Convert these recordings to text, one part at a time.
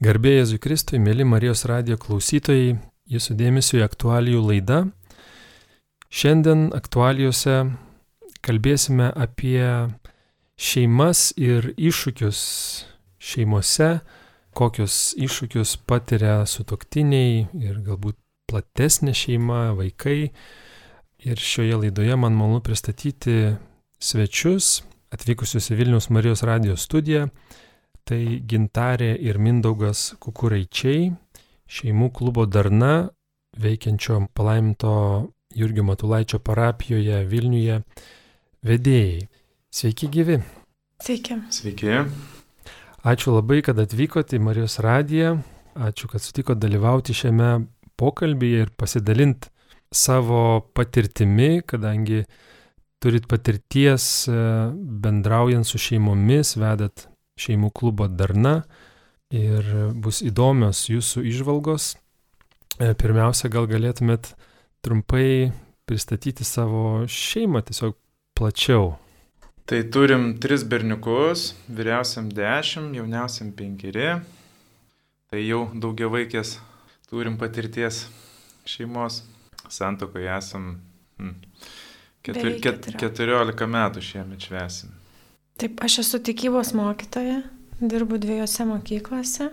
Garbė Jėzui Kristui, mėly Marijos radijo klausytojai, jūsų dėmesio į aktualijų laidą. Šiandien aktualijose kalbėsime apie šeimas ir iššūkius šeimose, kokius iššūkius patiria sutoktiniai ir galbūt platesnė šeima, vaikai. Ir šioje laidoje man malonu pristatyti svečius atvykusius į Vilnius Marijos radijos studiją tai Gintarė ir Mindaugas Kukuraičiai, šeimų klubo Darna, veikiančio palaiminto Jurgio Matulaičio parapijoje Vilniuje vedėjai. Sveiki gyvi. Sveiki. Sveiki. Ačiū labai, kad atvykote į Marijos radiją. Ačiū, kad sutiko dalyvauti šiame pokalbėje ir pasidalinti savo patirtimi, kadangi turit patirties e, bendraujant su šeimomis, vedat šeimų klubo Darna ir bus įdomios jūsų išvalgos. E, pirmiausia, gal galėtumėt trumpai pristatyti savo šeimą tiesiog plačiau. Tai turim tris berniukus, vyriausiam dešimt, jauniausiam penkeri. Tai jau daugia vaikės turim patirties šeimos. Santokoje esam hmm, ketur, ket, 14 metų šiemet švesim. Taip, aš esu tikybos mokytoja, dirbu dviejose mokyklose.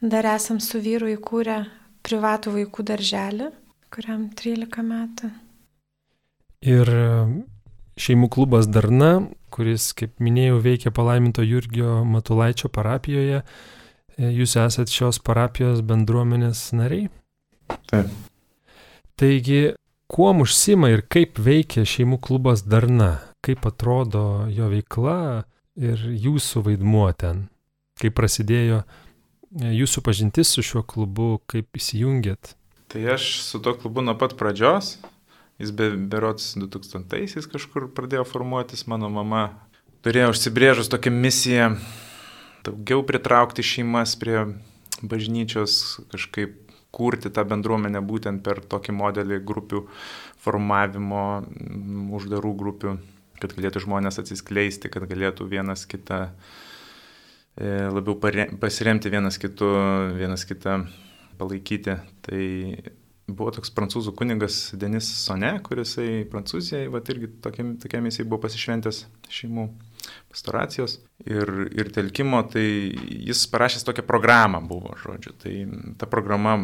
Dar esam su vyru įkūrę privatų vaikų darželį, kuriam 13 metų. Ir šeimų klubas Darna, kuris, kaip minėjau, veikia palaiminto Jurgio Matulaičio parapijoje. E, jūs esat šios parapijos bendruomenės nariai? Taip. Taigi, kuo užsima ir kaip veikia šeimų klubas Darna? Kaip atrodo jo veikla ir jūsų vaidmuo ten, kaip prasidėjo e, jūsų pažintis su šiuo klubu, kaip įsijungėt. Tai aš su to klubu nuo pat pradžios, jis be, berots 2000-aisiais kažkur pradėjo formuotis, mano mama turėjo užsibrėžus tokią misiją daugiau pritraukti šeimas prie bažnyčios, kažkaip kurti tą bendruomenę būtent per tokį modelį grupių formavimo, uždarų grupių kad galėtų žmonės atsiskleisti, kad galėtų vienas kitą e, labiau pasiremti vienas kitu, vienas kitą palaikyti. Tai buvo toks prancūzų kunigas Denis Sone, kuris į Prancūziją, va irgi tokiam, tokiam jisai buvo pasišventęs šeimų pastoracijos ir, ir telkimo, tai jis parašęs tokią programą buvo, žodžiu. Tai ta programa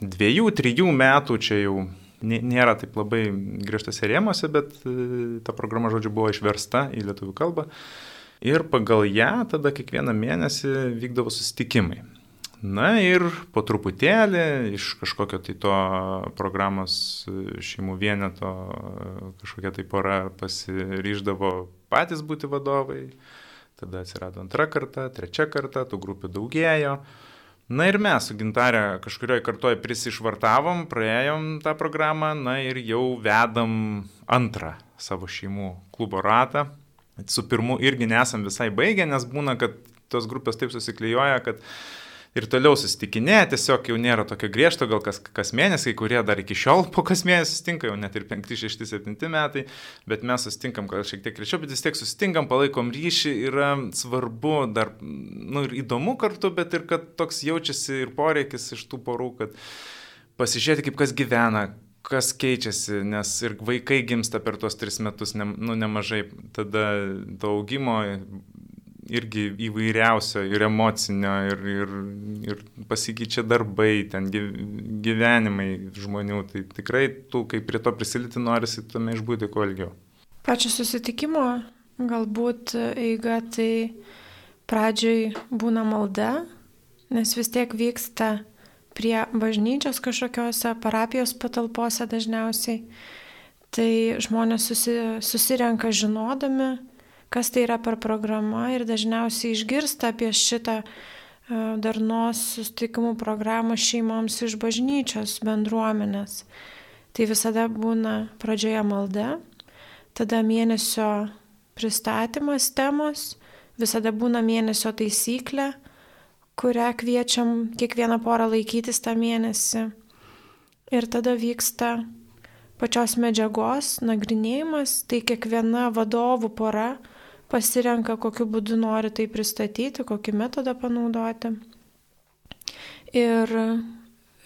dviejų, trijų metų čia jau nėra taip labai griežtose rėmose, bet e, ta programa, žodžiu, buvo išversta į lietuvių kalbą. Ir pagal ją tada kiekvieną mėnesį vykdavo susitikimai. Na ir po truputėlį iš kažkokio tai to programos šeimų vieneto kažkokia tai pora pasiryždavo patys būti vadovai. Tada atsirado antra karta, trečia karta, tų grupių daugėjo. Na ir mes su gintarė kažkurioje kartoje prisišvartavom, praėjom tą programą, na ir jau vedam antrą savo šeimų klubo ratą. Su pirmu irgi nesam visai baigę, nes būna, kad tos grupės taip susiklyjoja, kad ir toliau susitikinėja, tiesiog jau nėra tokio griežto, gal kas, kas mėnesį, kurie dar iki šiol po kas mėnesį susitinka, jau net ir 5, 6, 7 metai, bet mes susitinkam gal šiek tiek greičiau, bet vis tiek susitinkam, palaikom ryšį, yra svarbu dar, nu ir įdomu kartu, bet ir kad toks jaučiasi ir poreikis iš tų porų, kad pasižiūrėti, kaip kas gyvena, kas keičiasi, nes ir vaikai gimsta per tuos tris metus, ne, nu, nemažai, tada to augimo irgi įvairiausio ir emocinio, ir, ir, ir pasikeičia darbai, ten gyvenimai žmonių. Tai tikrai tu, kai prie to prisiliti, norisi tame išbūti kuo ilgiau. Pačio susitikimo galbūt eiga tai pradžioj būna malda, nes vis tiek vyksta prie bažnyčios kažkokiose parapijos patalpose dažniausiai. Tai žmonės susi, susirenka žinodami, kas tai yra per programa ir dažniausiai išgirsta apie šitą e, darnos sustikimų programą šeimoms iš bažnyčios bendruomenės. Tai visada būna pradžioje malda, tada mėnesio pristatymas temos, visada būna mėnesio taisyklė, kurią kviečiam kiekvieną porą laikytis tą mėnesį. Ir tada vyksta pačios medžiagos nagrinėjimas, tai kiekviena vadovų pora pasirenka, kokiu būdu nori tai pristatyti, kokį metodą panaudoti. Ir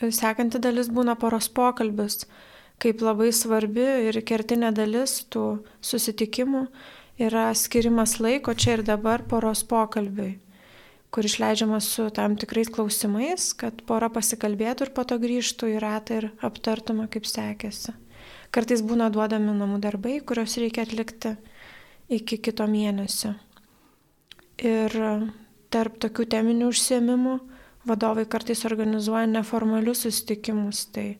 sekanti dalis būna poros pokalbis, kaip labai svarbi ir kertinė dalis tų susitikimų yra skirimas laiko čia ir dabar poros pokalbiui, kur išleidžiamas su tam tikrais klausimais, kad pora pasikalbėtų ir po to grįžtų į ratą ir aptartume, kaip sekėsi. Kartais būna duodami namų darbai, kuriuos reikia atlikti iki kito mėnesio. Ir tarp tokių teminių užsiemimų vadovai kartais organizuoja neformalius susitikimus, tai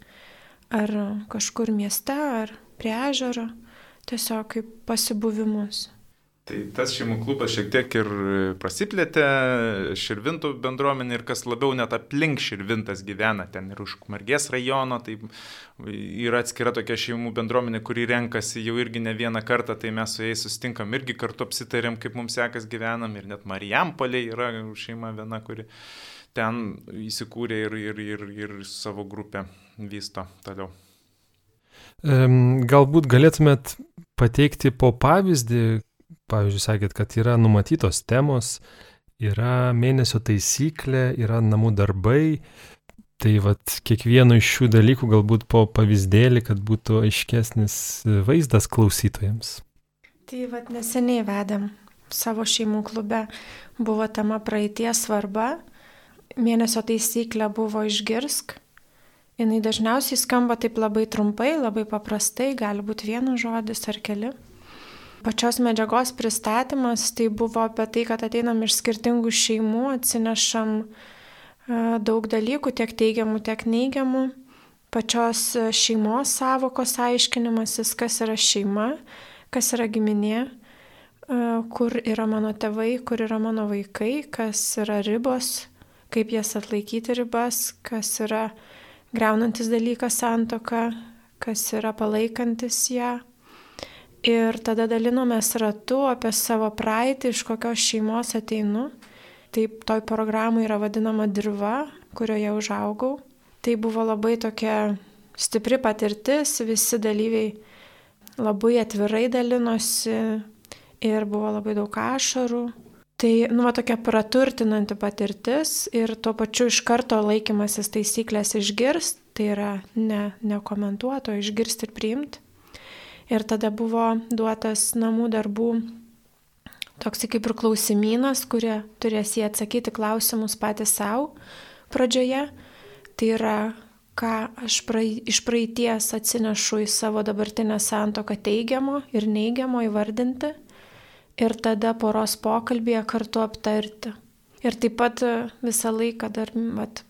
ar kažkur mieste, ar prie ežero, tiesiog kaip pasibuvimus. Tai tas šeimų klubas šiek tiek ir prasiplėtė, Širvintų bendruomenė ir kas labiau net aplink Širvintas gyvena, ten ir už Margės rajono, tai yra atskira tokia šeimų bendruomenė, kuri renkasi jau irgi ne vieną kartą, tai mes su jais sustinkam irgi kartu apsitarėm, kaip mums sekas gyvenam ir net Marijampolė yra šeima viena, kuri ten įsikūrė ir, ir, ir, ir savo grupę vysto toliau. Galbūt galėtumėt pateikti po pavyzdį, pavyzdžiui, sakėt, kad yra numatytos temos, yra mėnesio taisyklė, yra namų darbai, tai vad kiekvieno iš šių dalykų galbūt po pavyzdėlį, kad būtų aiškesnis vaizdas klausytojams. Tai vad neseniai vedėm savo šeimų klube, buvo tema praeities svarba mėnesio taisyklė buvo išgirsk. Jis dažniausiai skamba taip labai trumpai, labai paprastai, gali būti vienas žodis ar keli. Pačios medžiagos pristatymas tai buvo apie tai, kad ateinam iš skirtingų šeimų, atsinešam e, daug dalykų, tiek teigiamų, tiek neigiamų. Pačios šeimos savokos aiškinimasis, kas yra šeima, kas yra giminė, e, kur yra mano tėvai, kur yra mano vaikai, kas yra ribos, kaip jas atlaikyti ribas, kas yra greunantis dalykas santoka, kas yra palaikantis ją. Ir tada dalinomės ratu apie savo praeitį, iš kokios šeimos ateinu. Taip, toj programai yra vadinama dirba, kurioje užaugau. Tai buvo labai tokia stipri patirtis, visi dalyviai labai atvirai dalinosi ir buvo labai daug ašarų, Tai, nu, va, tokia praturtinanti patirtis ir tuo pačiu iš karto laikymasis taisyklės išgirst, tai yra ne, nekomentuoto, išgirsti ir priimti. Ir tada buvo duotas namų darbų toks kaip ir klausimynas, kurie turės jie atsakyti klausimus patys savo pradžioje. Tai yra, ką aš prae, iš praeities atsinešu į savo dabartinę santoką teigiamo ir neigiamo įvardinti ir tada poros pokalbėje kartu aptarti. Ir taip pat e, visą laiką dar vat,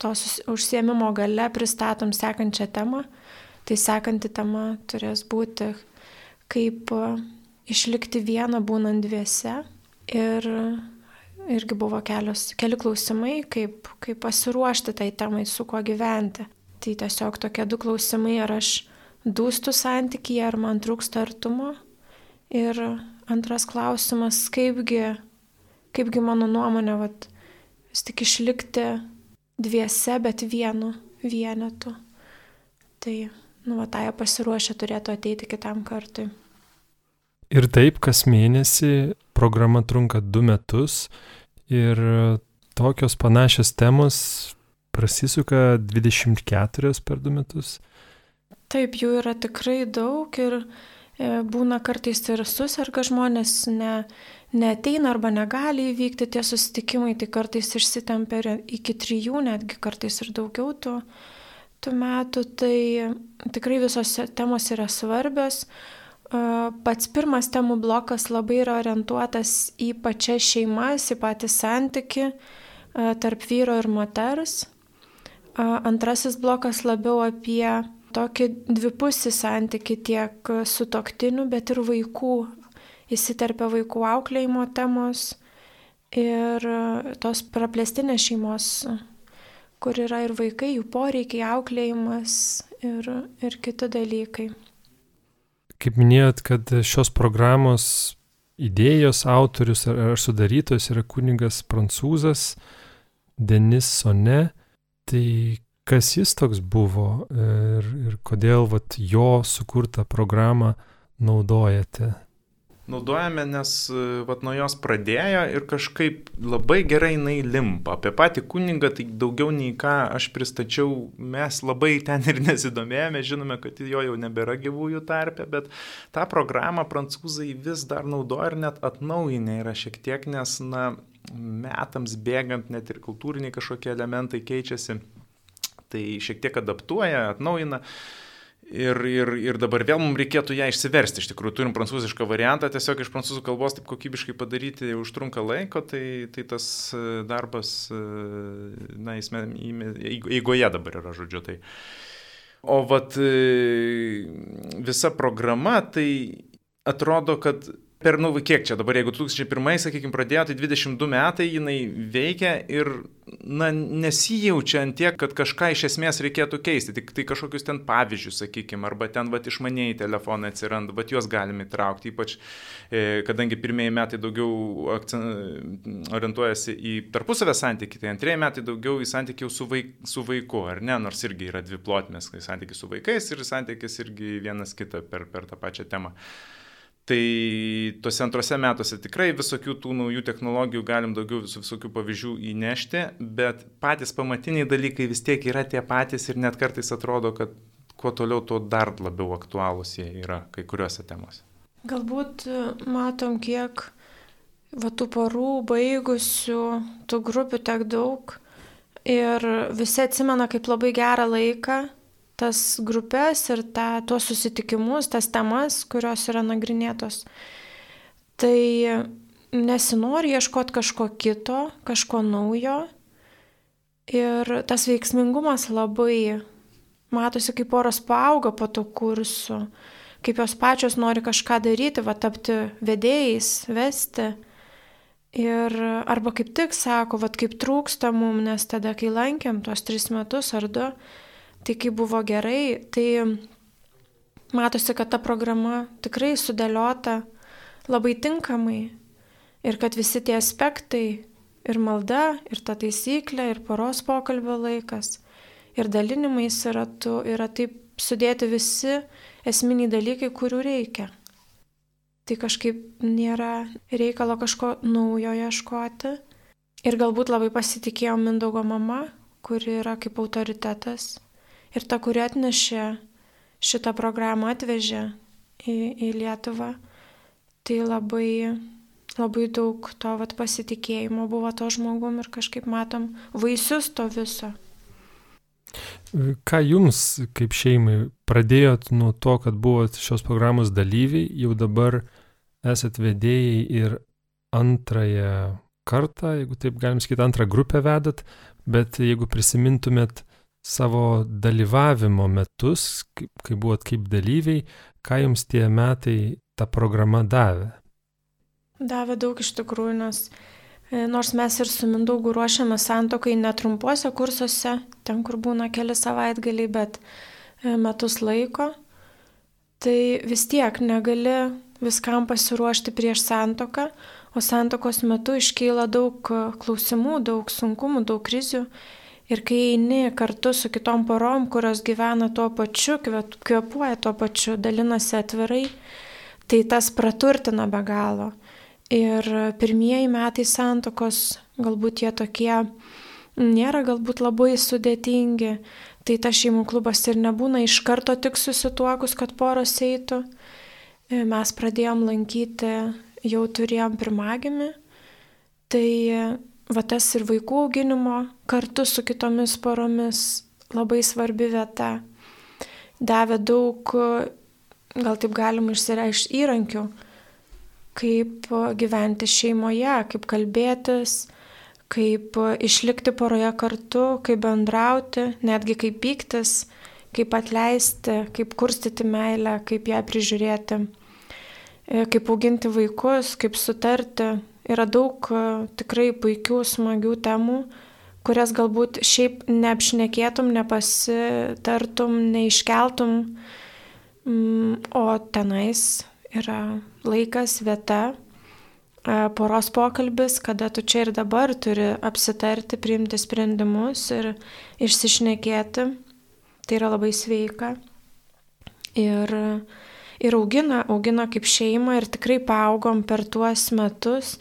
tos užsiemimo gale pristatom sekančią temą. Tai sekanti tema turės būti, kaip e, išlikti vieną būnant dviese. Ir irgi buvo kelios, keli klausimai, kaip, kaip pasiruošti tai temai, su kuo gyventi. Tai tiesiog tokie du klausimai, ar aš dūstu santykyje, ar man trūksta artumo. Ir Antras klausimas, kaipgi, kaipgi mano nuomonė, vat, vis tik išlikti dviese, bet vienu vienetu. Tai, nu, va, tai pasiruošę turėtų ateiti kitam kartui. Ir taip, kas mėnesį programa trunka du metus ir tokios panašios temos prasisuka 24 per du metus. Taip, jų yra tikrai daug ir E, būna kartais ir susirga žmonės, ne, neteina arba negali įvykti tie susitikimai, tai kartais išsitempia iki trijų, netgi kartais ir daugiau tų, tų metų. Tai tikrai visos temos yra svarbios. Pats pirmas temų blokas labai yra orientuotas į pačias šeimas, į patį santyki tarp vyro ir moters. Antrasis blokas labiau apie tokį dvipusį santyki tiek su toktiniu, bet ir vaikų. Įsiterpia vaikų auklėjimo temos ir tos praplėstinės šeimos, kur yra ir vaikai, jų poreikiai, auklėjimas ir, ir kiti dalykai. Kaip minėjot, kad šios programos idėjos autorius ar, ar sudarytojas yra kuningas prancūzas Denis Sone, tai kas jis toks buvo ir, ir kodėl vat, jo sukurtą programą naudojate? Naudojame, nes vat, nuo jos pradėjo ir kažkaip labai gerai jinai limpa. Apie patį kunigą tai daugiau nei ką aš pristačiau, mes labai ten ir nesidomėjome, žinome, kad jo jau nebėra gyvųjų tarpe, bet tą programą prancūzai vis dar naudoja ir net atnaujinę yra šiek tiek, nes na, metams bėgant net ir kultūriniai kažkokie elementai keičiasi, tai šiek tiek adaptuoja, atnaujina. Ir, ir, ir dabar vėl mums reikėtų ją išsiversti. Iš tikrųjų, turim prancūzišką variantą, tiesiog iš prancūzų kalbos taip kokybiškai padaryti užtrunka laiko, tai, tai tas e, darbas, e, na, jis eigoje dabar yra, žodžiu. Tai. O vat e, visa programa, tai atrodo, kad per, nu, kiek čia dabar, jeigu 2001, sakykime, pradėjo, tai 22 metai jinai veikia ir, na, nesijaučia ant tiek, kad kažką iš esmės reikėtų keisti, tik tai kažkokius ten pavyzdžius, sakykime, arba ten, va, išmaniai telefonai atsiranda, bet juos galime įtraukti, ypač, e, kadangi pirmieji metai daugiau akcent, orientuojasi į tarpusavę santykį, tai antrieji metai daugiau į santykį su, vaik, su vaiku, ar ne, nors irgi yra dvi plotmės, santykis su vaikais ir santykis irgi vienas kitą per, per tą pačią temą. Tai tuose antrose metuose tikrai visokių tų naujų technologijų galim daugiau vis, visokių pavyzdžių įnešti, bet patys pamatiniai dalykai vis tiek yra tie patys ir net kartais atrodo, kad kuo toliau, tuo dar labiau aktualūs jie yra kai kuriuose temose. Galbūt e, matom, kiek va, tų porų baigusių, tų grupių tiek daug ir visi atsimena kaip labai gerą laiką tas grupės ir tą, tuos susitikimus, tas temas, kurios yra nagrinėtos. Tai nesinori ieškoti kažko kito, kažko naujo. Ir tas veiksmingumas labai matosi, kaip poros paauga po to kursu, kaip jos pačios nori kažką daryti, va tapti vedėjais, vesti. Ir arba kaip tik sako, va kaip trūksta mum, nes tada, kai lankėm tuos tris metus ar du, Tai kai buvo gerai, tai matosi, kad ta programa tikrai sudėliota labai tinkamai ir kad visi tie aspektai ir malda, ir ta taisyklė, ir poros pokalbio laikas, ir dalinimais yra, tu, yra taip sudėti visi esminiai dalykai, kurių reikia. Tai kažkaip nėra reikalo kažko naujo ieškoti. Ir galbūt labai pasitikėjau Mindaugo mama, kuri yra kaip autoritetas Ir ta, kuri atnešė šitą programą, atvežė į, į Lietuvą, tai labai, labai daug to vat, pasitikėjimo buvo to žmogum ir kažkaip matom vaisius to viso. Ką jums kaip šeimai pradėjot nuo to, kad buvot šios programos dalyviai, jau dabar esat vedėjai ir antrąją kartą, jeigu taip galim sakyti, antrą grupę vedat, bet jeigu prisimintumėt savo dalyvavimo metus, kai, kai buvot kaip dalyviai, ką jums tie metai ta programa davė? Davė daug iš tikrųjų, nes e, nors mes ir su Mindaugu ruošiame santokai netrumpuose kursuose, ten kur būna keli savaitgaliai, bet e, metus laiko, tai vis tiek negali viskam pasiruošti prieš santoką, o santokos metu iškyla daug klausimų, daug sunkumų, daug krizių Ir kai eini kartu su kitom porom, kurios gyvena tuo pačiu, kvepuoja tuo pačiu, dalinasi atvirai, tai tas praturtina be galo. Ir pirmieji metai santokos, galbūt jie tokie nėra galbūt labai sudėtingi, tai tas šeimų klubas ir nebūna iš karto tik susituokus, kad poros eitų. Mes pradėjom lankyti, jau turėjom pirmagimi, tai va tas ir vaikų auginimo kartu su kitomis poromis labai svarbi vieta. Davė daug, gal taip galima išsireikšti, įrankių, kaip gyventi šeimoje, kaip kalbėtis, kaip išlikti poroje kartu, kaip bendrauti, netgi kaip pyktis, kaip atleisti, kaip kurstyti meilę, kaip ją prižiūrėti, kaip auginti vaikus, kaip sutarti, Yra daug e, tikrai puikių, smagių temų, kurias galbūt šiaip neapšnekėtum, nepasitartum, neiškeltum, mm, o tenais yra laikas, vieta, e, poros pokalbis, kada tu čia ir dabar turi apsitarti, priimti sprendimus ir išsišnekėti. Tai yra labai sveika. Ir, ir augina, augina kaip šeima ir tikrai paaugom per tuos metus.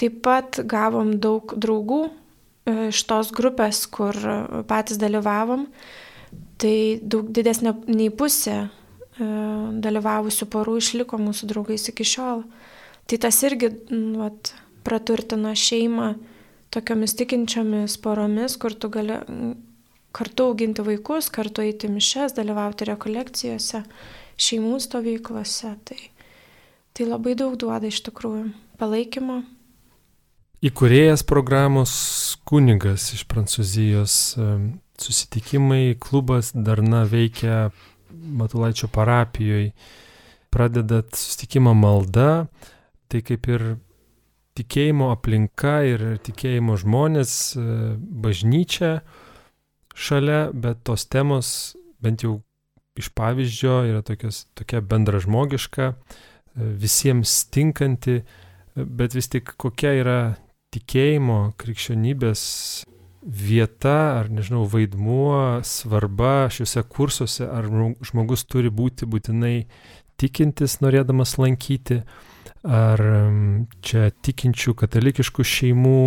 Taip pat gavom daug draugų e, iš tos grupės, kur patys dalyvavom. Tai daug didesnė nei pusė e, dalyvavusių porų išliko mūsų draugais iki šiol. Tai tas irgi vat, praturtina šeimą tokiomis tikinčiomis poromis, kur tu gali kartu auginti vaikus, kartu eiti mišes, dalyvauti rekolekcijose, šeimų stovyklose. Tai, tai labai daug duoda iš tikrųjų palaikymo. Įkūrėjas programos kunigas iš Prancūzijos susitikimai, klubas Darna veikia Matulaičio parapijoje. Pradedat susitikimą malda, tai kaip ir tikėjimo aplinka ir tikėjimo žmonės, e, bažnyčia šalia, bet tos temos, bent jau iš pavyzdžio, yra tokios, tokia bendražmogiška, e, visiems tinkanti, e, bet vis tik kokia yra tikėjimo, krikščionybės vieta, ar nežinau, vaidmuo, svarba šiuose kursuose, ar žmogus turi būti būtinai tikintis, norėdamas lankyti, ar čia tikinčių katalikiškų šeimų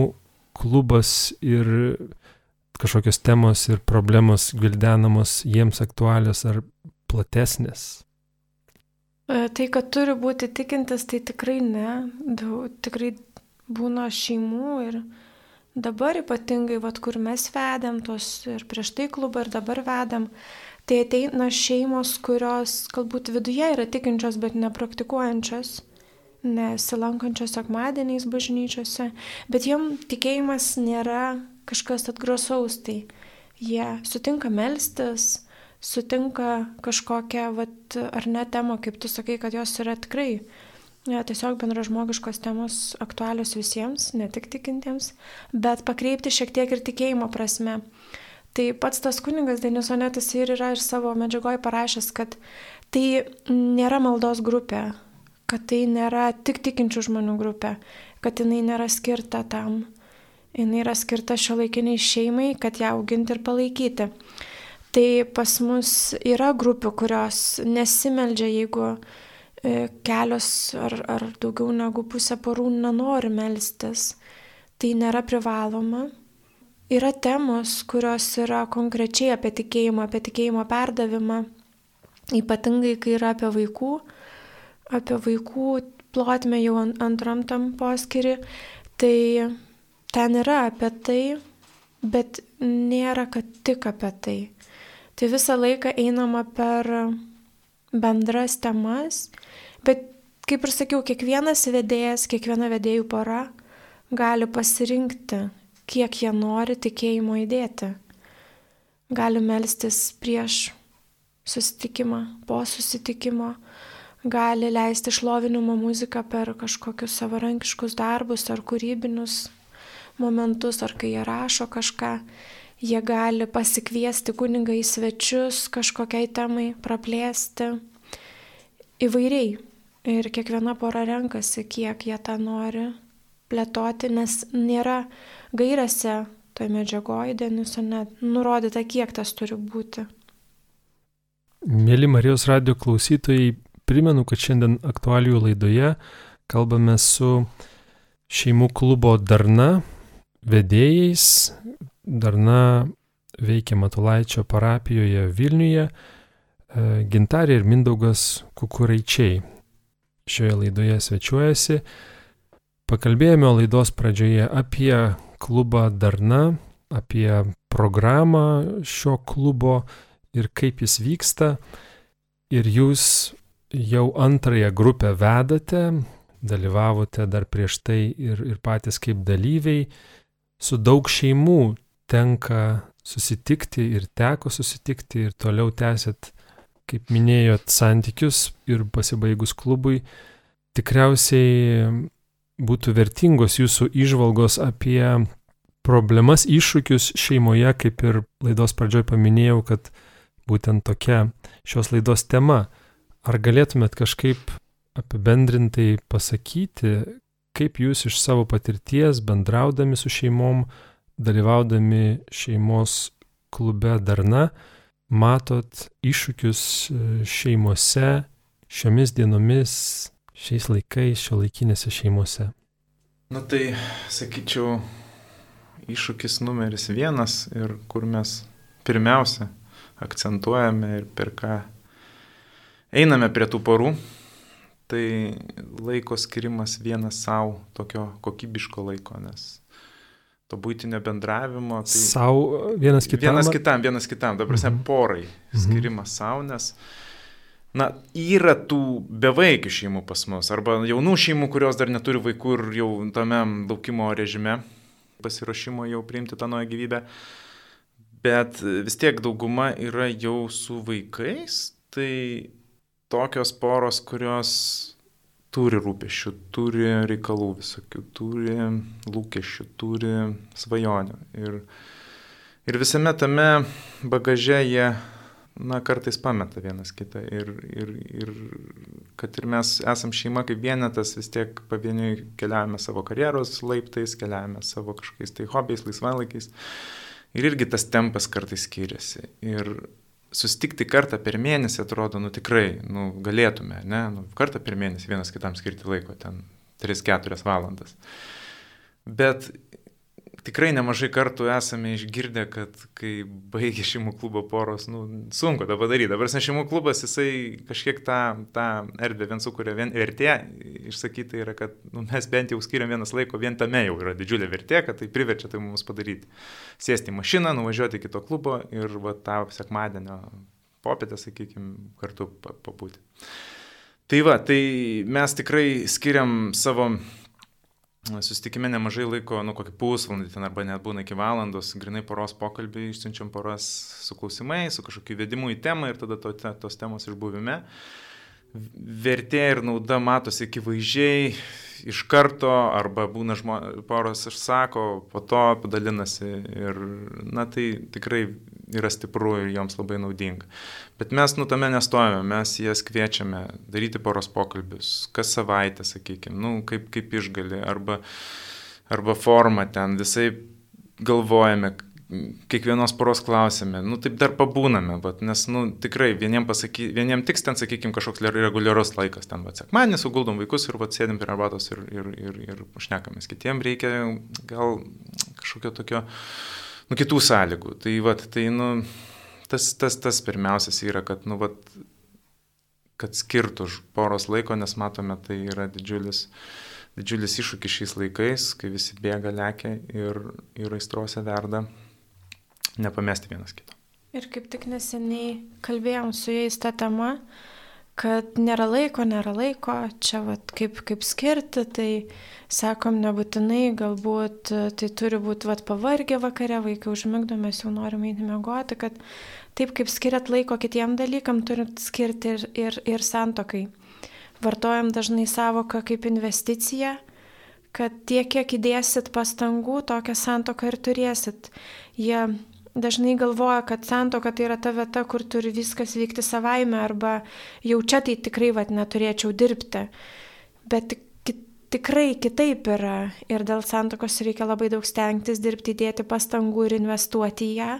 klubas ir kažkokios temos ir problemos gvildenamos jiems aktualios ar platesnės? E, tai, kad turi būti tikintis, tai tikrai ne. Daug, tikrai būna šeimų ir dabar ypatingai, vat, kur mes vedėm tos ir prieš tai klubą ir dabar vedėm, tai ateina šeimos, kurios galbūt viduje yra tikinčios, bet nepraktikuojančios nesilankančios sekmadieniais bažnyčiose, bet jiem tikėjimas nėra kažkas atgrasaus, tai jie sutinka melstis, sutinka kažkokią, vat, ar ne temą, kaip tu sakai, kad jos yra tikrai ja, tiesiog bendražmogiškos temos aktualios visiems, ne tik tikintiems, bet pakreipti šiek tiek ir tikėjimo prasme. Tai pats tas kuningas Denisonetas ir yra ir savo medžiagoje parašęs, kad tai nėra maldos grupė, kad tai nėra tik tikinčių žmonių grupė, kad jinai nėra skirta tam. Jinai yra skirta šio laikiniai šeimai, kad ją auginti ir palaikyti. Tai pas mus yra grupių, kurios nesimeldžia, jeigu e, kelios ar, ar daugiau negu pusė porų nenori melstis. Tai nėra privaloma. Yra temos, kurios yra konkrečiai apie tikėjimą, apie tikėjimo perdavimą, ypatingai kai yra apie vaikų apie vaikų plotmę jau antram tam poskiri, tai ten yra apie tai, bet nėra, kad tik apie tai. Tai visą laiką einama per bendras temas, bet kaip ir sakiau, kiekvienas vedėjas, kiekviena vedėjų pora gali pasirinkti, kiek jie nori tikėjimo įdėti. Gali melstis prieš susitikimą, po susitikimo, gali leisti šlovinimo muziką per kažkokius savarankiškus darbus ar kūrybinius momentus, ar kai jie rašo kažką. Jie gali pasikviesti kunigą į svečius kažkokiai temai, praplėsti įvairiai. Ir kiekviena pora renkasi, kiek jie tą nori plėtoti, nes nėra gairėse toje medžiagoje Deniso net nurodyta, kiek tas turi būti. Mėly Marijos radio klausytojai, Primenu, kad šiandien aktualijų laidoje kalbame su šeimų klubo Darna vedėjais. Darna veikia Matulaičio parapijoje Vilniuje. E, Gintarė ir Mindaugas Kukuraičiai šioje laidoje svečiuojasi. Pakalbėjome laidos pradžioje apie klubą Darna, apie programą šio klubo ir kaip jis vyksta. Ir jūs jau antrąją grupę vedate, dalyvavote dar prieš tai ir, ir patys kaip dalyviai, su daug šeimų tenka susitikti ir teko susitikti ir toliau tęsėt, kaip minėjot, santykius ir pasibaigus klubui. Tikriausiai būtų vertingos jūsų išvalgos apie problemas, iššūkius šeimoje, kaip ir laidos pradžioj paminėjau, kad būtent tokia šios laidos tema Ar galėtumėt kažkaip apibendrintai pasakyti, kaip jūs iš savo patirties bendraudami su šeimom, dalyvaudami šeimos klube darna, matot iššūkius e, šeimose, šiomis dienomis, šiais laikais, šio laikinėse šeimose? Na tai, sakyčiau, iššūkis numeris vienas ir kur mes pirmiausia akcentuojame ir per ką einame prie tų porų, tai laiko skirimas vienas savo, tokio kokybiško laiko, nes to būtinio bendravimo. Tai Sau vienas kitam. Vienas kitam, vienas kitam, dabar prasme, mhm. porai skirimas mhm. savo, nes Na, yra tų bevaikių šeimų pas mus, arba jaunų šeimų, kurios dar neturi vaikų ir jau tame laukimo režime, pasiruošimo jau priimti tą naują gyvybę. Bet vis tiek dauguma yra jau su vaikais, tai tokios poros, kurios turi rūpešių, turi reikalų visokių, turi lūkesčių, turi svajonių. Ir, ir visame tame bagaže jie na, kartais pameta vienas kitą. Ir, ir, ir kad ir mes esam šeima kaip vienetas, vis tiek pavieniui keliavame savo karjeros laiptais, keliavame savo kažkokiais tai hobiais, laisvalaikiais. Ir irgi tas tempas kartais skiriasi. Ir sustikti kartą per mėnesį atrodo, nu tikrai, nu galėtume, ne, nu, kartą per mėnesį vienas kitam skirti laiko, ten 3-4 valandas. Bet tikrai nemažai kartų esame išgirdę, kad kai baigia šeimų klubo poros, nu, sunku tą padaryti. Dabar šeimų klubas, jisai kažkiek tą, tą erdvę vien sukuria, vien vertė, išsakyti yra, kad nu, mes bent jau skiriam vienas laiko, vien tame jau yra didžiulė vertė, kad tai priverčia tai mums padaryti. Sėsti į mašiną, nuvažiuoti į kito klubo ir va, tą sekmadienio popietę, sakykime, kartu pabūti. Tai va, tai mes tikrai skiriam savo Susitikime nemažai laiko, nu kokį pusvalandį ten arba net būna iki valandos, grinai poros pokalbį, išsiunčiam poras su klausimais, su kažkokiu vedimu į temą ir tada to, tos temos išbuvime. Vertė ir nauda matosi akivaizdžiai, iš karto, arba būna žmo, poros išsako, po to padalinasi ir, na tai tikrai yra stipru ir joms labai naudinga. Bet mes nu tame nestojame, mes jas kviečiame daryti poros pokalbius, kas savaitę, sakykime, nu, kaip, kaip išgali, arba, arba formą ten, visai galvojame, kiekvienos poros klausime, nu taip dar pabūname, bet, nes, nu tikrai vieniem, pasaky, vieniem tiks ten, sakykime, kažkoks reguliarus laikas, ten, va, sekmanį suguldom vaikus ir, va, sėdim prie arbatos ir, ir, ir, ir šnekamis. Kitiem reikia gal kažkokio tokio, nu, kitų sąlygų. Tai, va, tai, nu, tas, tas, tas pirmiausias yra, kad, nu, va, kad skirtų poros laiko, nes matome, tai yra didžiulis didžiulis iššūkis šiais laikais, kai visi bėga, lekia ir, ir aistrose verda nepamesti vienas kito. Ir kaip tik neseniai kalbėjom su jais tą temą, kad nėra laiko, nėra laiko, čia vat, kaip, kaip skirti, tai sakom nebūtinai, galbūt tai turi būti vat, pavargę vakare, vaikai užmigdo, mes jau norime eiti miegoti, kad taip kaip skiriat laiko kitiem dalykam, turit skirti ir, ir, ir santokai. Vartojam dažnai savoką kaip investiciją, kad tiek, kiek įdėsit pastangų, tokią santoką ir turėsit. Jie dažnai galvoja, kad santoka tai yra ta vieta, kur turi viskas vykti savaime arba jau čia tai tikrai vat neturėčiau dirbti. Bet tikrai kitaip yra ir dėl santokos reikia labai daug stengtis dirbti, dėti pastangų ir investuoti į ją,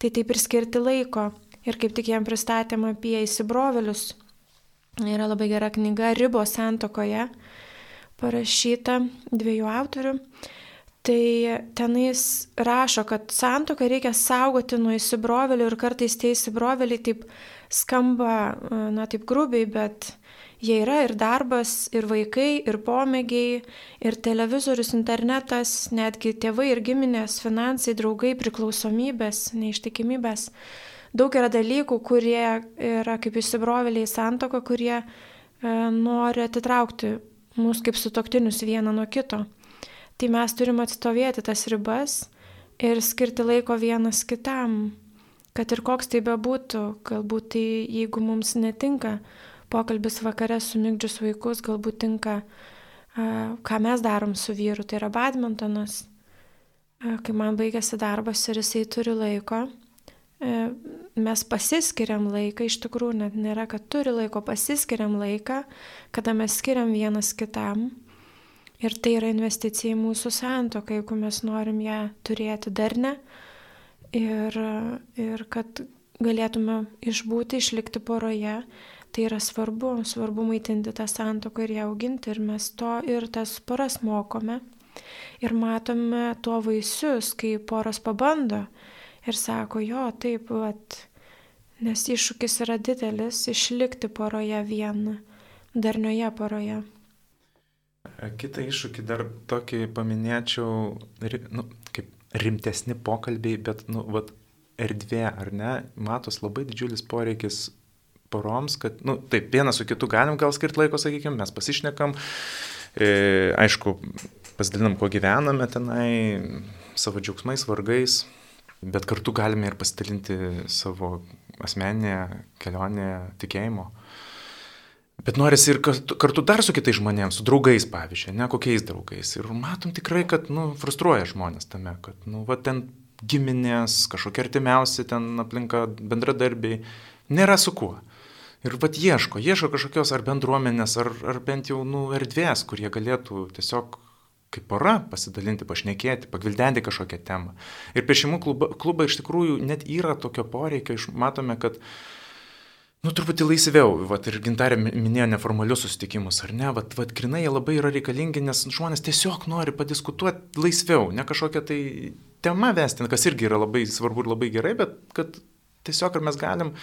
tai taip ir skirti laiko. Ir kaip tik jam pristatėm apie įsibrovelius, yra labai gera knyga Ribos santokoje, parašyta dviejų autorių. Tai tenais rašo, kad santoką reikia saugoti nuo įsibrovelių ir kartais tie įsibroveliai taip skamba, na taip grubiai, bet jie yra ir darbas, ir vaikai, ir pomėgiai, ir televizorius, internetas, netgi tėvai ir giminės, finansai, draugai, priklausomybės, neištikimybės. Daug yra dalykų, kurie yra kaip įsibrovėliai santoko, kurie e, nori atitraukti mus kaip sutoktinius vieną nuo kito. Tai mes turim atstovėti tas ribas ir skirti laiko vienas kitam, kad ir koks tai bebūtų, galbūt tai jeigu mums netinka pokalbis vakare su mygdžius vaikus, galbūt tinka, ką mes darom su vyru, tai yra badmintonas. Kai man baigėsi darbas ir jisai turi laiko, mes pasiskiriam laiką, iš tikrųjų net nėra, kad turi laiko, pasiskiriam laiką, kada mes skiriam vienas kitam Ir tai yra investicija į mūsų santoką, jeigu mes norim ją turėti darne ir, ir kad galėtume išbūti, išlikti poroje, Tai yra svarbu, svarbu maitinti tą santoką ir ją auginti ir mes to ir tas poras mokome. Ir matome tuo vaisius, kai poras pabando ir sako, jo, taip, vat, nes iššūkis yra didelis išlikti poroje vieną, darnioje poroje. Kita iššūkį dar tokį paminėčiau, nu, kaip rimtesni pokalbiai, bet, nu, vat, erdvė, ar ne, matos labai didžiulis poreikis poroms, kad, nu, taip, vienas su kitu galim gal skirti laiko, sakykime, mes pasišnekam, e, aišku, pasidalinam, kuo gyvename tenai, savo džiaugsmais, vargais, bet kartu galime ir pasidalinti savo asmeninę kelionę tikėjimo. Bet norisi ir kartu dar su kitais žmonėmis, su draugais, pavyzdžiui, ne kokiais draugais. Ir matom tikrai, kad, nu, frustruoja žmonės tame, kad, nu, va, ten giminės, kažkokie artimiausi ten aplinka bendradarbiai, nėra su kuo. Ir vat ieško, ieško kažkokios ar bendruomenės, ar, ar bent jau nu, erdvės, kur jie galėtų tiesiog kaip pora pasidalinti, pašnekėti, pagvildenti kažkokią temą. Ir prie šeimų klubą, klubą iš tikrųjų net yra tokio poreikio, matome, kad Nu, truputį laisviau, vat, ir gintarė minėjo neformalius susitikimus, ar ne, vat, vat, grinai jie labai yra reikalingi, nes žmonės tiesiog nori padiskutuoti laisviau, ne kažkokią tai temą vesti, kas irgi yra labai svarbu ir labai gerai, bet kad tiesiog ar mes galim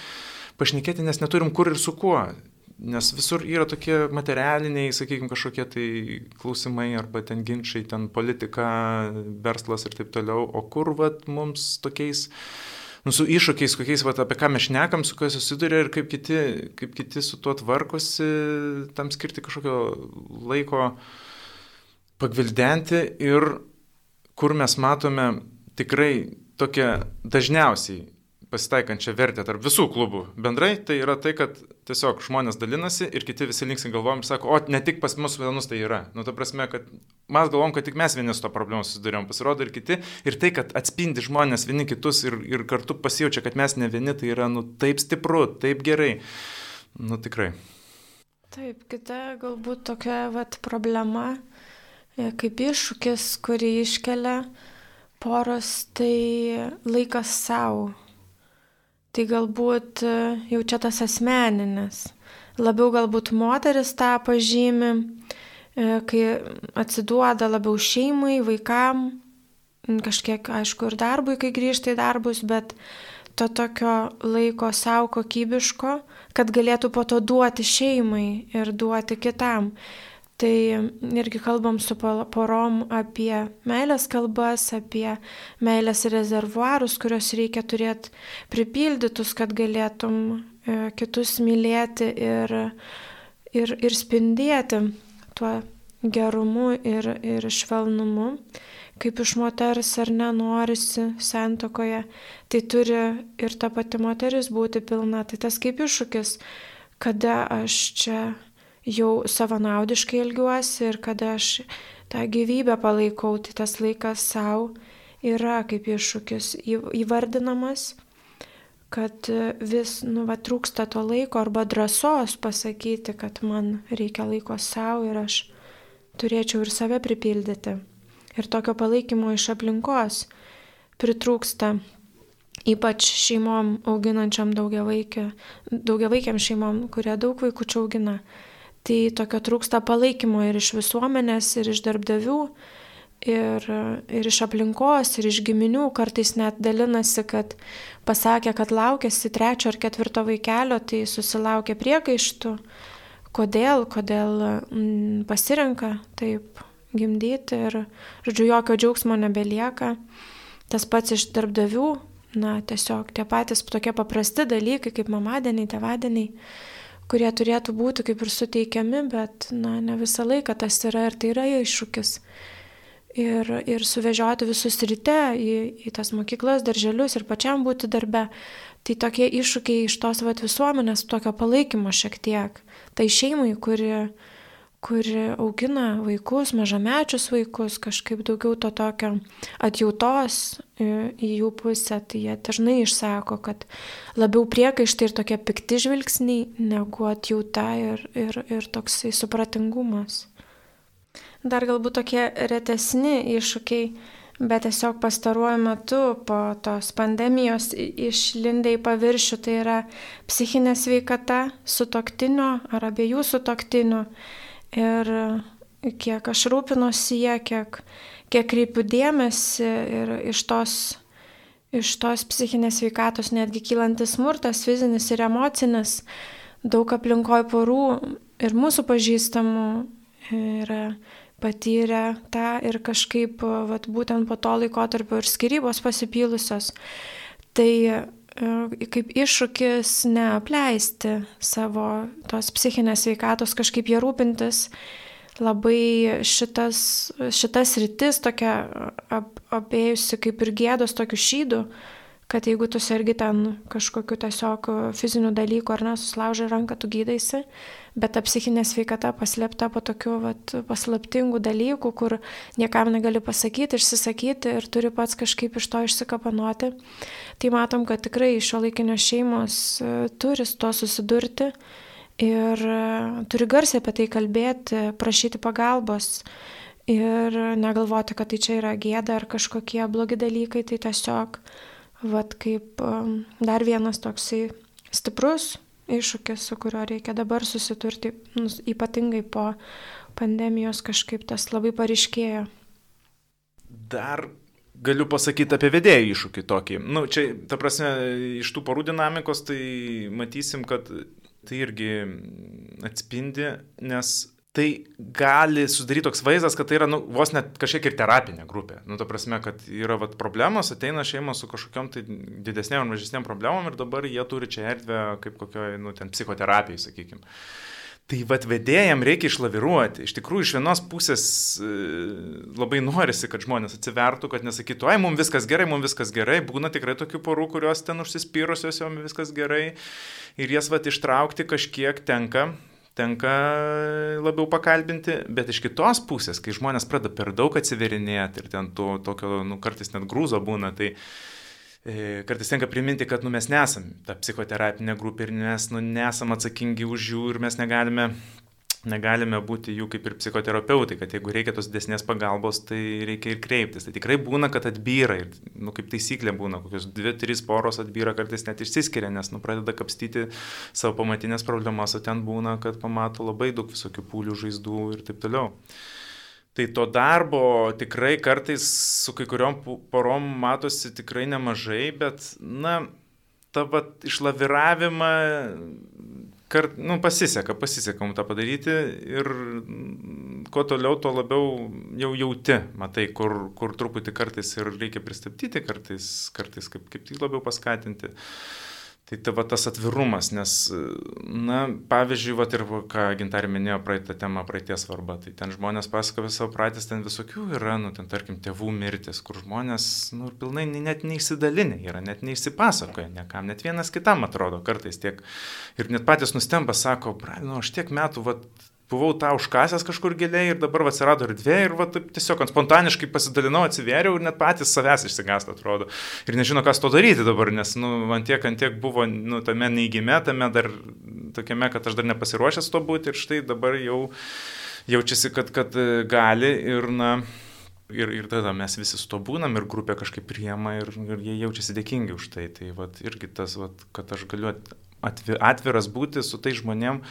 pašnekėti, nes neturim kur ir su kuo. Nes visur yra tokie materialiniai, sakykime, kažkokie tai klausimai arba ten ginčiai, ten politika, verslas ir taip toliau, o kur vat mums tokiais, nu, su iššūkiais, kokiais, vat, apie ką mes šnekam, su kuo susiduria ir kaip kiti, kaip kiti su tuo tvarkosi, tam skirti kažkokio laiko pagvildenti ir kur mes matome tikrai tokią dažniausiai pasitaikančią vertę tarp visų klubų bendrai, tai yra tai, kad tiesiog žmonės dalinasi ir kiti visi linksai galvojam ir sako, o ne tik pas mus vienus tai yra. Nu, ta prasme, kad mes galvom, kad tik mes vieni su to problemu susidurėm, pasirodo ir kiti. Ir tai, kad atspindi žmonės vieni kitus ir, ir kartu pasijaučia, kad mes ne vieni, tai yra, nu, taip stipru, taip gerai. Nu, tikrai. Taip, kita galbūt tokia vat, problema, e, kaip iššūkis, kurį iškelia poros, tai laikas savo. Tai galbūt e, jau čia tas asmeninis. Labiau galbūt moteris tą pažymi, e, kai atsiduoda labiau šeimai, vaikam, kažkiek aišku ir darbui, kai grįžta į darbus, bet to tokio laiko savo kokybiško, kad galėtų po to duoti šeimai ir duoti kitam. Tai irgi kalbam su porom apie meilės kalbas, apie meilės rezervuarus, kuriuos reikia turėti pripildytus, kad galėtum e, kitus mylėti ir, ir, ir spindėti tuo gerumu ir, ir švelnumu. Kaip iš moters ar nenorisi santokoje, tai turi ir ta pati moteris būti pilna. Tai tas kaip iššūkis, kada aš čia jau savanaudiškai elgiuosi ir kada aš tą gyvybę palaikau, tai tas laikas savo yra kaip iššūkis įvardinamas, kad vis, nu, va, trūksta to laiko arba drąsos pasakyti, kad man reikia laiko savo ir aš turėčiau ir save pripildyti. Ir tokio palaikymo iš aplinkos pritrūksta ypač šeimom auginančiam daugiavaikiam šeimom, kurie daug vaikų čia augina. Tai tokio trūksta palaikymo ir iš visuomenės, ir iš darbdavių, ir, ir iš aplinkos, ir iš giminių. Kartais net dalinasi, kad pasakė, kad laukėsi trečio ar ketvirto vaikelio, tai susilaukė priekaištų. Kodėl, kodėl mm, pasirenka taip gimdyti ir, žodžiu, jokio džiaugsmo nebelieka. Tas pats iš darbdavių, na, tiesiog tie patys tokie paprasti dalykai kaip mamadieniai, tevadieniai kurie turėtų būti kaip ir suteikiami, bet na, ne visą laiką tas yra ir tai yra iššūkis. Ir, ir suvežioti visus ryte į, į tas mokyklas, darželius ir pačiam būti darbe. Tai tokie iššūkiai iš tos vat, visuomenės, tokio palaikymo šiek tiek. Tai šeimai, kuri, kuri augina vaikus, mažamečius vaikus, kažkaip daugiau to tokio atjautos į jų pusę, tai jie dažnai išsako, kad labiau priekaištai ir tokie pikti žvilgsniai negu atjauta ir, ir, ir toksai supratingumas. Dar galbūt tokie retesni iššūkiai bet tiesiog pastaruoju metu po tos pandemijos išlindė į paviršių, tai yra psichinė sveikata sutoktinio ar abiejų sutoktinių. Ir kiek aš rūpinosi jie, kiek, kiek kreipiu dėmesį ir iš tos, iš tos psichinės sveikatos netgi kylantis smurtas, fizinis ir emocinis, daug aplinkoj porų ir mūsų pažįstamų yra patyrę tą ir kažkaip vat, būtent po to laikotarpio ir skirybos pasipylusios. Tai kaip iššūkis neapleisti savo tos psichinės veikatos, kažkaip jie rūpintis, labai šitas, šitas rytis tokia ap, apėjusi kaip ir gėdos tokių šydų, kad jeigu tu sergi ten kažkokiu tiesiog fiziniu dalyku ar nesuslaužai ranką, tu gydaisi, bet ta psichinė sveikata paslėpta po tokių vat, paslaptingų dalykų, kur niekam negali pasakyti, išsisakyti ir turi pats kažkaip iš to išsikapanuoti. Tai matom, kad tikrai šio laikinio šeimos e, turi su to susidurti ir e, turi garsiai apie tai kalbėti, prašyti pagalbos. Ir negalvoti, kad tai čia yra gėda ar kažkokie blogi dalykai, tai tiesiog Vat kaip um, dar vienas toksai stiprus iššūkis, su kuriuo reikia dabar susiturti, nu, ypatingai po pandemijos kažkaip tas labai pariškėjo. Dar galiu pasakyti apie vedėjų iššūkį tokį. Na, nu, čia, ta prasme, iš tų porų dinamikos, tai matysim, kad tai irgi atspindi, nes tai gali sudaryti toks vaizdas, kad tai yra nu, vos net kažkiek ir terapinė grupė. Nu, ta prasme, kad yra vat, problemos, ateina šeima su kažkokiam tai didesnėm ar mažesnėm problemom ir dabar jie turi čia erdvę kaip kokioje, nu, ten psichoterapijai, sakykime. Tai vad vedėjam reikia išlaviruoti. Iš tikrųjų, iš vienos pusės e, labai norisi, kad žmonės atsivertų, kad nesakytų, ai, mums viskas gerai, mums viskas gerai. Būna tikrai tokių porų, kurios ten užsispyrusios, joms viskas gerai. Ir jas vad ištraukti kažkiek tenka tenka labiau pakalbinti, bet iš kitos pusės, kai žmonės pradeda per daug atsiverinėti ir ten to, tokio, nu, kartais net grūzo būna, tai e, kartais tenka priminti, kad nu, mes nesam ta psichoterapinė grupė ir mes nu, nesam atsakingi už jų ir mes negalime negalime būti jų kaip ir psichoterapeutai, kad jeigu reikia tos desnės pagalbos, tai reikia ir kreiptis. Tai tikrai būna, kad atbyra ir, nu, kaip taisyklė būna, kokios dvi, trys poros atbyra, kartais net išsiskiria, nes, nu, pradeda kapstyti savo pamatinės problemas, o ten būna, kad pamato labai daug visokių pūlių, žaizdų ir taip toliau. Tai to darbo tikrai kartais su kai kuriuom porom matosi tikrai nemažai, bet, na, tą išlaviravimą kart, nu, pasiseka, pasiseka mums tą padaryti ir kuo toliau, tuo labiau jau jauti, matai, kur, kur truputį kartais ir reikia pristabdyti, kartais, kartais kaip, kaip tik labiau paskatinti. Tai tai va tas atvirumas, nes, na, pavyzdžiui, va ir ką Gintarė minėjo praeitą temą, praeities svarba, tai ten žmonės pasakoja savo praeitis, ten visokių yra, nu, ten tarkim, tėvų mirtis, kur žmonės, nu, pilnai net neįsidalinę yra, net neįsipasakoja niekam, net vienas kitam atrodo kartais tiek. Ir net patys nustemba, sako, nu, aš tiek metų, va, buvau tą užkasęs kažkur giliai ir dabar atsirado erdvė ir va, taip, tiesiog spontaniškai pasidalinau, atsivėriau ir net patys savęs išsigąsta, atrodo. Ir nežino, kas to daryti dabar, nes nu, man tiek, ant tiek buvo nu, tame neįgime, tame dar tokiame, kad aš dar nepasiruošęs to būti ir štai dabar jau jaučiasi, kad, kad gali ir, na, ir, ir tada mes visi su to būnam ir grupė kažkaip priema ir, ir jie jaučiasi dėkingi už tai. Tai vat, irgi tas, vat, kad aš galiu atviras būti su tai žmonėm,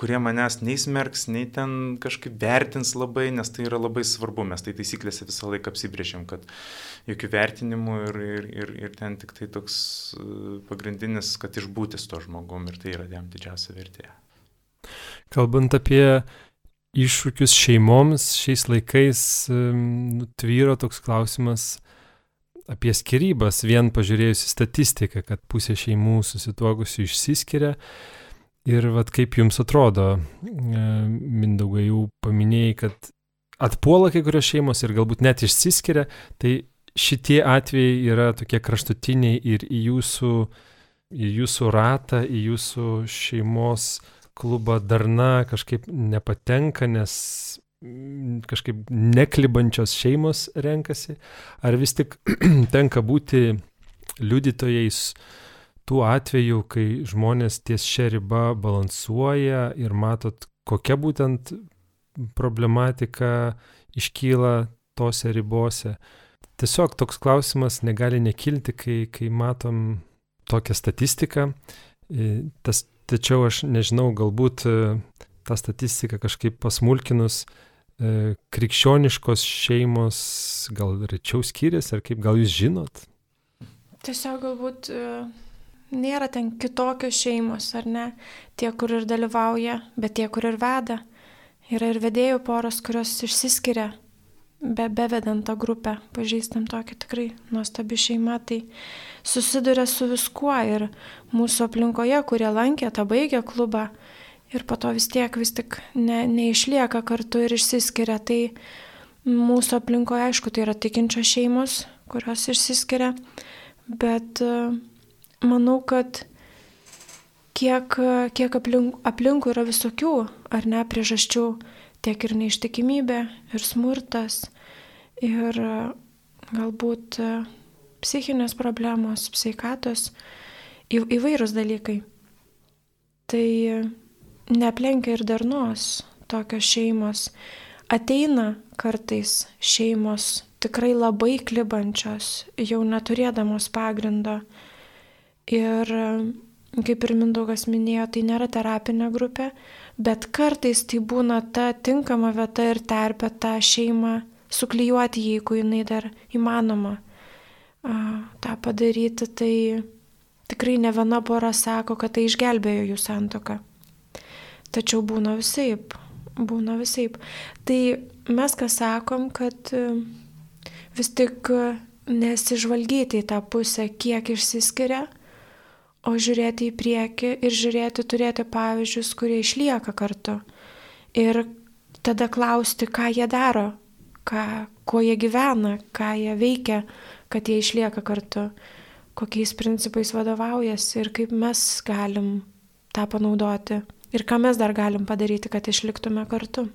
kurie manęs nei smerks, nei ten kažkaip vertins labai, nes tai yra labai svarbu. Mes tai taisyklėse visą laiką apsibrėžėm, kad jokių vertinimų ir, ir, ir, ir ten tik tai toks e, pagrindinis, kad išbūti su to žmogum ir tai yra jam didžiausia vertė. Kalbant apie iššūkius šeimoms, šiais laikais um, tvyro toks klausimas, apie skirybas, vien pažiūrėjus į statistiką, kad pusė šeimų susituokusių išsiskiria. Ir vad kaip jums atrodo, e, Mindaugai jau paminėjai, kad atpuola kai kurios šeimos ir galbūt net išsiskiria, tai šitie atvejai yra tokie kraštutiniai ir į jūsų, į jūsų ratą, į jūsų šeimos klubą darna kažkaip nepatenka, nes kažkaip neklibančios šeimos renkasi, ar vis tik tenka būti liudytojais tų atvejų, kai žmonės ties šią ribą balansuoja ir matot, kokia būtent problematika iškyla tose ribose. tiesiog toks klausimas negali nekilti, kai, kai matom tokią statistiką. Tas, tačiau aš nežinau, galbūt tą statistiką kažkaip pasmulkinus, krikščioniškos šeimos gal rečiau skiriasi, ar kaip gal jūs žinot? Tiesiog galbūt nėra ten kitokios šeimos, ar ne? Tie, kur ir dalyvauja, bet tie, kur ir veda. Yra ir vedėjų poros, kurios išsiskiria, be, bevedant tą grupę. Pažįstam tokį tikrai nuostabi šeima, tai susiduria su viskuo ir mūsų aplinkoje, kurie lankė tą baigę klubą ir po to vis tiek vis tik ne, neišlieka kartu ir išsiskiria. Tai mūsų aplinkoje, aišku, tai yra tikinčios šeimos, kurios išsiskiria, bet uh, manau, kad kiek, kiek aplink, aplinkų yra visokių, ar ne, priežasčių, tiek ir neištikimybė, ir smurtas, ir galbūt psichinės problemos, psichatos, į, įvairūs dalykai. Tai neplenkia ir darnos tokios šeimos. Ateina kartais šeimos tikrai labai klibančios, jau neturėdamos pagrindo Ir kaip ir Mindaugas minėjo, tai nėra terapinė grupė, bet kartais tai būna ta tinkama vieta ir terpė tą šeimą suklyjuoti, jeigu jinai dar įmanoma tą padaryti. Tai tikrai ne viena pora sako, kad tai išgelbėjo jų santoką. Tačiau būna visaip, būna visaip. Tai mes ką sakom, kad vis tik nesižvalgyti į tą pusę, kiek išsiskiria o žiūrėti į priekį ir žiūrėti, turėti pavyzdžius, kurie išlieka kartu. Ir tada klausti, ką jie daro, ką, kuo jie gyvena, ką jie veikia, kad jie išlieka kartu, kokiais principais vadovaujasi ir kaip mes galim tą panaudoti ir ką mes dar galim padaryti, kad išliktume kartu.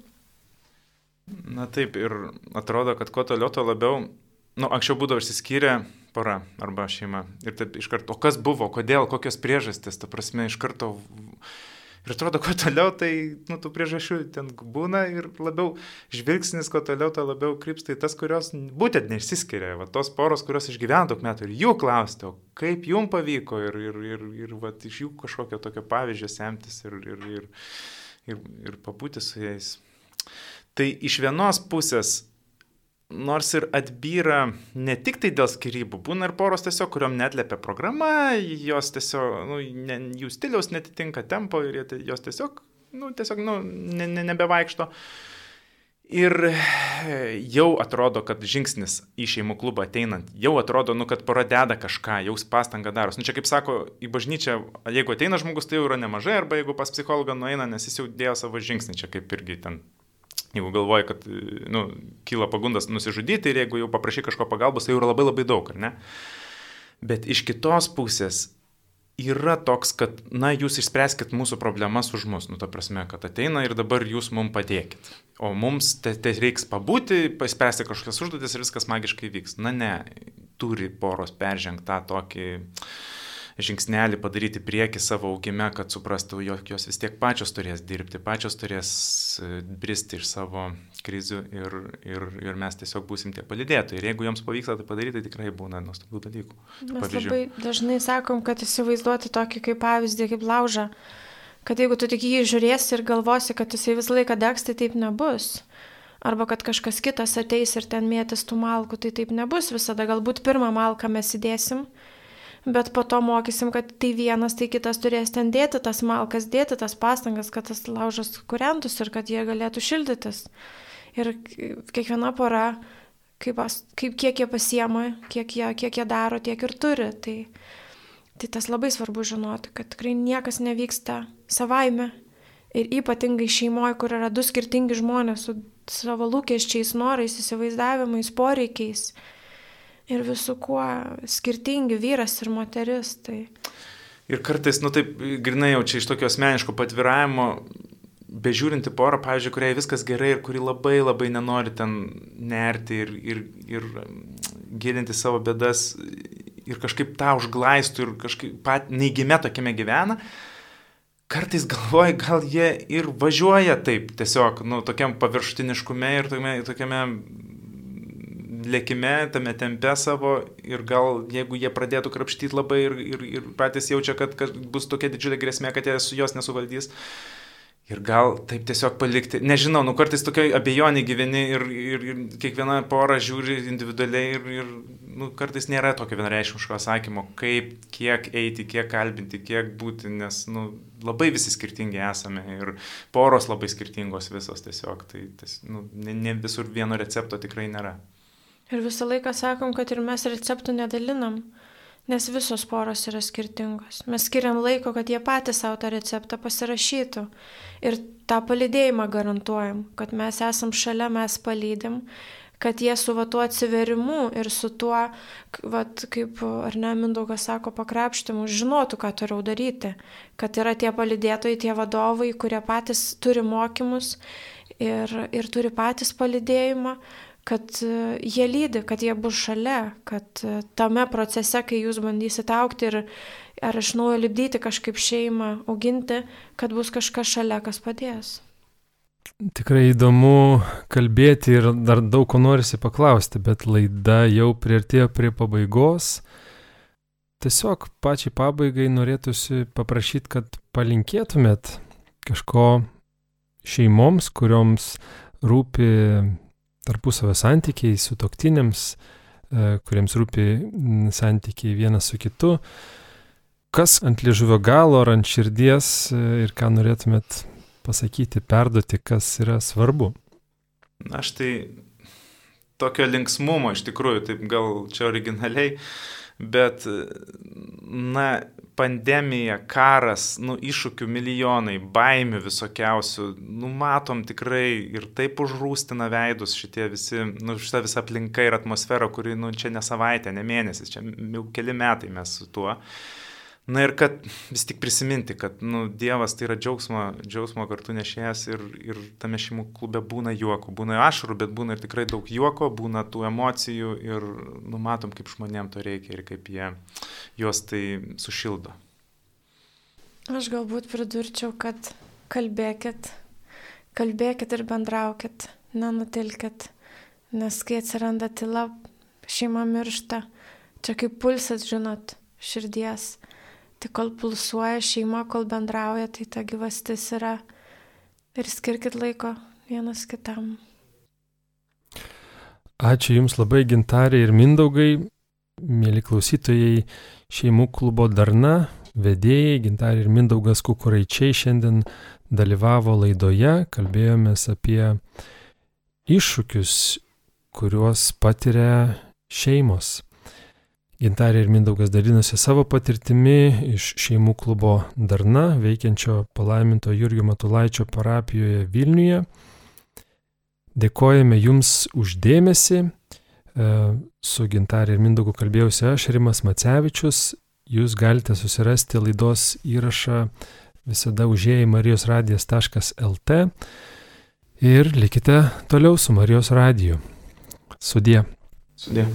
Na taip, ir atrodo, kad kuo toliau, tuo labiau, nu, anksčiau būdavo išsiskyrę pora arba šeima. Ir taip iš karto, o kas buvo, kodėl, kokios priežastys, ta prasme, iš karto. Ir atrodo, kuo toliau, tai, nu, tų priežasčių ten būna ir labiau žvilgsnis, kuo toliau, to labiau krypsta į tas, kurios būtent neišsiskiria. Va, tos poros, kurios išgyveno daug metų ir jų klausti, o kaip jum pavyko ir, ir, ir, ir va, iš jų kažkokio tokio pavyzdžio semtis ir, ir, ir, ir, ir papūti su jais. Tai iš vienos pusės nors ir atbyra ne tik tai dėl skirybų, būna ir poros tiesiog, kuriuom netlėpia programa, jos tiesiog, nu, ne, jų stiliaus netitinka tempo ir jos tiesiog, nu, tiesiog, nu, ne, ne, nebevaikšto. Ir jau atrodo, kad žingsnis į šeimų klubą ateinant, jau atrodo, nu, kad pora deda kažką, jau pastanga daros. Nu, čia kaip sako, į bažnyčią, jeigu ateina žmogus, tai jau yra nemažai, arba jeigu pas psichologą nueina, nes jis jau dėjo savo žingsnį, čia kaip irgi ten Jeigu galvoji, kad nu, kyla pagundas nusižudyti ir jeigu jau paprašy kažko pagalbos, tai jau yra labai labai daug, ar ne? Bet iš kitos pusės yra toks, kad, na, jūs išspręskit mūsų problemas už mus, nu, ta prasme, kad ateina ir dabar jūs mums padėkit. O mums tai te reiks pabūti, paspręsti kažkokias užduotis ir viskas magiškai vyks. Na ne, turi poros peržengti tą tokį žingsnelį padaryti prieki savo augime, kad suprastų, jog jos vis tiek pačios turės dirbti, pačios turės e, bristi iš savo krizių ir, ir, ir mes tiesiog būsim tie palidėtojai. Ir jeigu joms pavyksta tai padaryti, tai tikrai būna nuostabių dalykų. Mes pavyzdžių. labai dažnai sakom, kad įsivaizduoti tokį kaip pavyzdį, kaip laužą, kad jeigu tu tik jį žiūrėsi ir galvosi, kad jisai visą laiką degs, tai taip nebus arba kad kažkas kitas ateis ir ten mėtis tų malkų, tai taip nebus visada. Galbūt pirmą malką mes įdėsim, bet po to mokysim, kad tai vienas, tai kitas turės ten dėti tas malkas, dėti tas pastangas, kad tas laužas kuriantus ir kad jie galėtų šildytis. Ir kiekviena pora, kaip, kaip kiek jie pasiema, kiek jie, kiek jie daro, tiek ir turi. Tai, tai tas labai svarbu žinoti, kad tikrai niekas nevyksta savaime. Ir ypatingai šeimoje, kur yra du skirtingi žmonės su savo lūkesčiais, norais, įsivaizdavimais, poreikiais ir visų kuo skirtingi vyras ir moteris. Tai... Ir kartais, nu taip, grinai jau čia iš tokio asmeniško patviravimo, bežiūrinti porą, pavyzdžiui, kuriai viskas gerai ir kuri labai labai nenori ten nerti ir, ir, ir gilinti savo bėdas ir kažkaip tą užglaistų ir kažkaip pat neįgime tokiame gyvena, kartais galvoju, gal jie ir važiuoja taip, tiesiog, nu, tokiam paviršutiniškume ir tokiame, tokiame lėkime, tame tempe savo ir gal jeigu jie pradėtų krapštyti labai ir, ir, ir patys jaučia, kad, kad bus tokia didžiulė grėsmė, kad jie su jos nesuvaldys, Ir gal taip tiesiog palikti, nežinau, nu kartais tokia abejonė gyveni ir, ir, ir kiekviena pora žiūri individualiai ir, ir nu, kartais nėra tokio vienareišmiško atsakymo, kaip, kiek eiti, kiek kalbinti, kiek būti, nes nu, labai visi skirtingi esame ir poros labai skirtingos visos tiesiog, tai ties, nu, ne, ne visur vieno recepto tikrai nėra. Ir visą laiką sakom, kad ir mes receptų nedalinam nes visos poros yra skirtingos. Mes skiriam laiko, kad jie patys savo tą receptą pasirašytų. Ir tą palydėjimą garantuojam, kad mes esam šalia, mes palydim, kad jie su va tuo atsiverimu ir su tuo, vat, kaip ar ne, Mindaugas sako, pakrapštimu, žinotų, ką turiu daryti. Kad yra tie palydėtojai, tie vadovai, kurie patys turi mokymus ir, ir turi patys palydėjimą, kad e, jie lydi, kad jie bus šalia, kad e, tame procese, kai jūs bandysite aukti ir ar iš naujo lipdyti kažkaip šeimą, auginti, kad bus kažkas šalia, kas padės. Tikrai įdomu kalbėti ir dar daug ko norisi paklausti, bet laida jau priartėjo prie pabaigos. Tiesiog pačiai pabaigai norėtųsi paprašyti, kad palinkėtumėt kažko šeimoms, kurioms rūpi tarpusavio santykiai su toktinėms, e, kuriems rūpi santykiai vienas su kitu. Kas ant liežuvio galo ar ant širdies e, ir ką norėtumėt pasakyti, perduoti, kas yra svarbu? Aš tai tokio linksmumo iš tikrųjų, taip gal čia originaliai, bet, na, pandemija, karas, nu, iššūkių milijonai, baimių visokiausių, nu, matom tikrai ir taip užrūstina veidus šitie visi, nu, šita visa aplinka ir atmosfera, kuri, nu, čia ne savaitė, ne mėnesis, čia jau keli metai mes su tuo. Na ir kad vis tik prisiminti, kad nu, Dievas tai yra džiaugsmo, džiaugsmo kartu nešėjas ir, ir tame šeimų klube būna juoko, būna ašarų, bet būna ir tikrai daug juoko, būna tų emocijų ir numatom, kaip žmonėm to reikia ir kaip jie juos tai sušildo. Aš galbūt pridurčiau, kad kalbėkit, kalbėkit ir bendraukit, nenutilkit, nes kai atsiranda tyla, šeima miršta, čia kaip pulsas, žinot, širdies Tai kol pulsuoja šeima, kol bendrauja, tai ta gyvastis yra. Ir skirkit laiko vienas kitam. Ačiū Jums labai, gintarė ir mindaugai, mėly klausytojai, šeimų klubo darna, vedėjai, gintarė ir mindaugas kukuraičiai šiandien dalyvavo laidoje, kalbėjomės apie iššūkius, kuriuos patiria šeimos. Gintarė ir Mindaugas dalinosi savo patirtimi iš šeimų klubo Darna, veikiančio palaiminto Jurgio Matulaičio parapijoje Vilniuje. Dėkojame Jums uždėmesi. E, su Gintarė ir Mindaugu kalbėjausi aš, Rimas Macevičius. Jūs galite susirasti laidos įrašą visada užėjai marijosradijas.lt ir likite toliau su Marijos radiju. Sudie. Sudie.